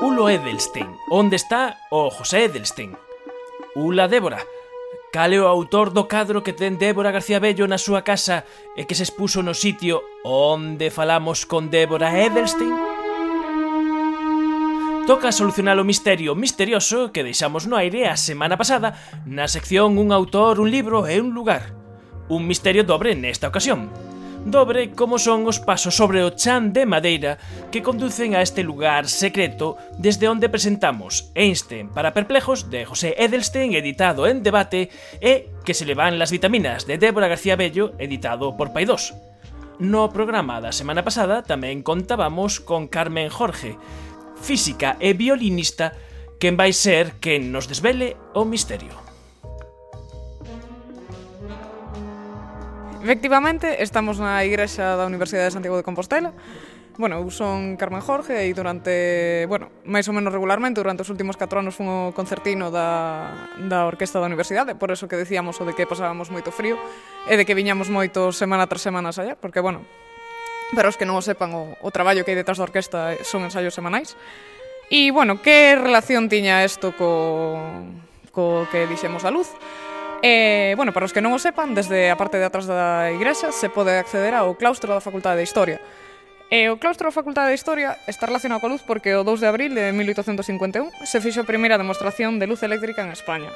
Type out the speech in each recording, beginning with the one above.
Ulo Edelstein, onde está o José Edelstein? Ula Débora, cale o autor do cadro que ten Débora García Bello na súa casa e que se expuso no sitio onde falamos con Débora Edelstein? Toca solucionar o misterio misterioso que deixamos no aire a semana pasada na sección Un autor, un libro e un lugar. Un misterio dobre nesta ocasión. Dobre como son os pasos sobre o chan de madeira que conducen a este lugar secreto desde onde presentamos Einstein para perplejos de José Edelstein editado en debate e que se le van las vitaminas de Débora García Bello editado por Paidós. No programa da semana pasada tamén contábamos con Carmen Jorge, física e violinista, quen vai ser quen nos desvele o misterio. Efectivamente, estamos na igrexa da Universidade de Santiago de Compostela. Bueno, eu son Carmen Jorge e durante, bueno, máis ou menos regularmente, durante os últimos 4 anos fun o concertino da, da Orquesta da Universidade, por eso que decíamos o de que pasábamos moito frío e de que viñamos moito semana tras semana allá, porque, bueno, para os que non o sepan, o, o traballo que hai detrás da orquesta son ensaios semanais. E, bueno, que relación tiña isto co, co que dixemos a luz? E, bueno, para os que non o sepan, desde a parte de atrás da igrexa se pode acceder ao claustro da Facultade de Historia. E o claustro da Facultade de Historia está relacionado coa luz porque o 2 de abril de 1851 se fixo a primeira demostración de luz eléctrica en España.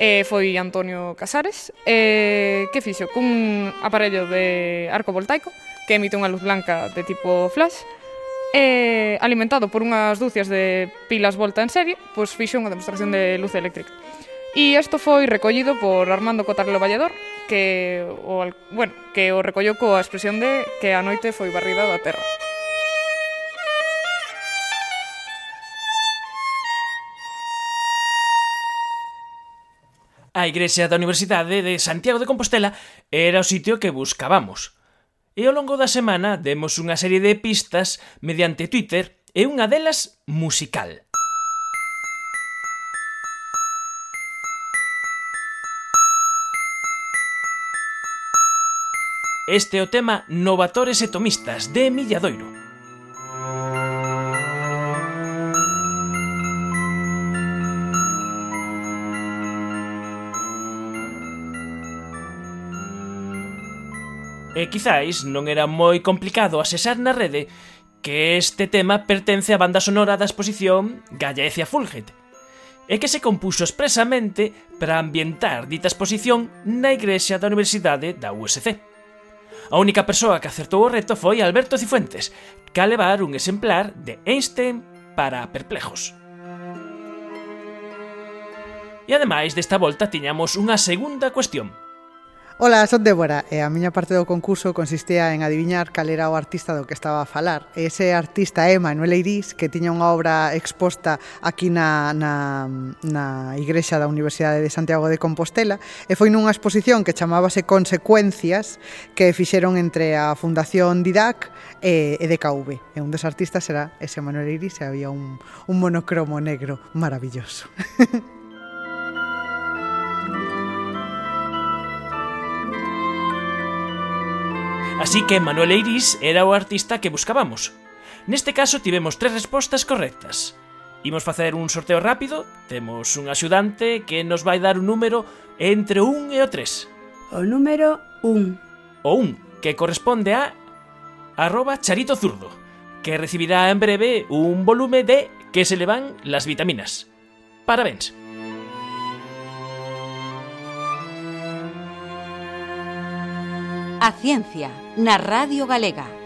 E foi Antonio Casares e, que fixo cun aparello de arco voltaico que emite unha luz blanca de tipo flash e alimentado por unhas dúcias de pilas volta en serie, pois fixo unha demostración de luz eléctrica. E isto foi recollido por Armando Cotarelo Valledor, que o, bueno, que o recolleu coa expresión de que a noite foi barrida da terra. A igrexa da Universidade de Santiago de Compostela era o sitio que buscábamos. E ao longo da semana demos unha serie de pistas mediante Twitter e unha delas musical. Este é o tema Novatores e Tomistas de Milladoiro. E quizáis non era moi complicado asesar na rede que este tema pertence á banda sonora da exposición Gallaecia Fulget, e que se compuxo expresamente para ambientar dita exposición na igrexa da Universidade da USC. A única persoa que acertou o reto foi Alberto Cifuentes, que a levar un exemplar de Einstein para perplejos. E ademais desta volta tiñamos unha segunda cuestión. Ola, son Débora e a miña parte do concurso consistía en adiviñar cal era o artista do que estaba a falar. Ese artista é Manuel Eirís, que tiña unha obra exposta aquí na, na, na Igrexa da Universidade de Santiago de Compostela e foi nunha exposición que chamábase Consecuencias que fixeron entre a Fundación Didac e, e DKV. E un dos artistas era ese Manuel Eirís e había un, un monocromo negro maravilloso. Así que Manuel Eiris era o artista que buscábamos. Neste caso tivemos tres respostas correctas. Imos facer un sorteo rápido, temos un axudante que nos vai dar un número entre o 1 e o 3. O número 1. O 1, que corresponde a arroba charito zurdo, que recibirá en breve un volume de que se le van las vitaminas. Parabéns. A Ciencia, na Radio Galega.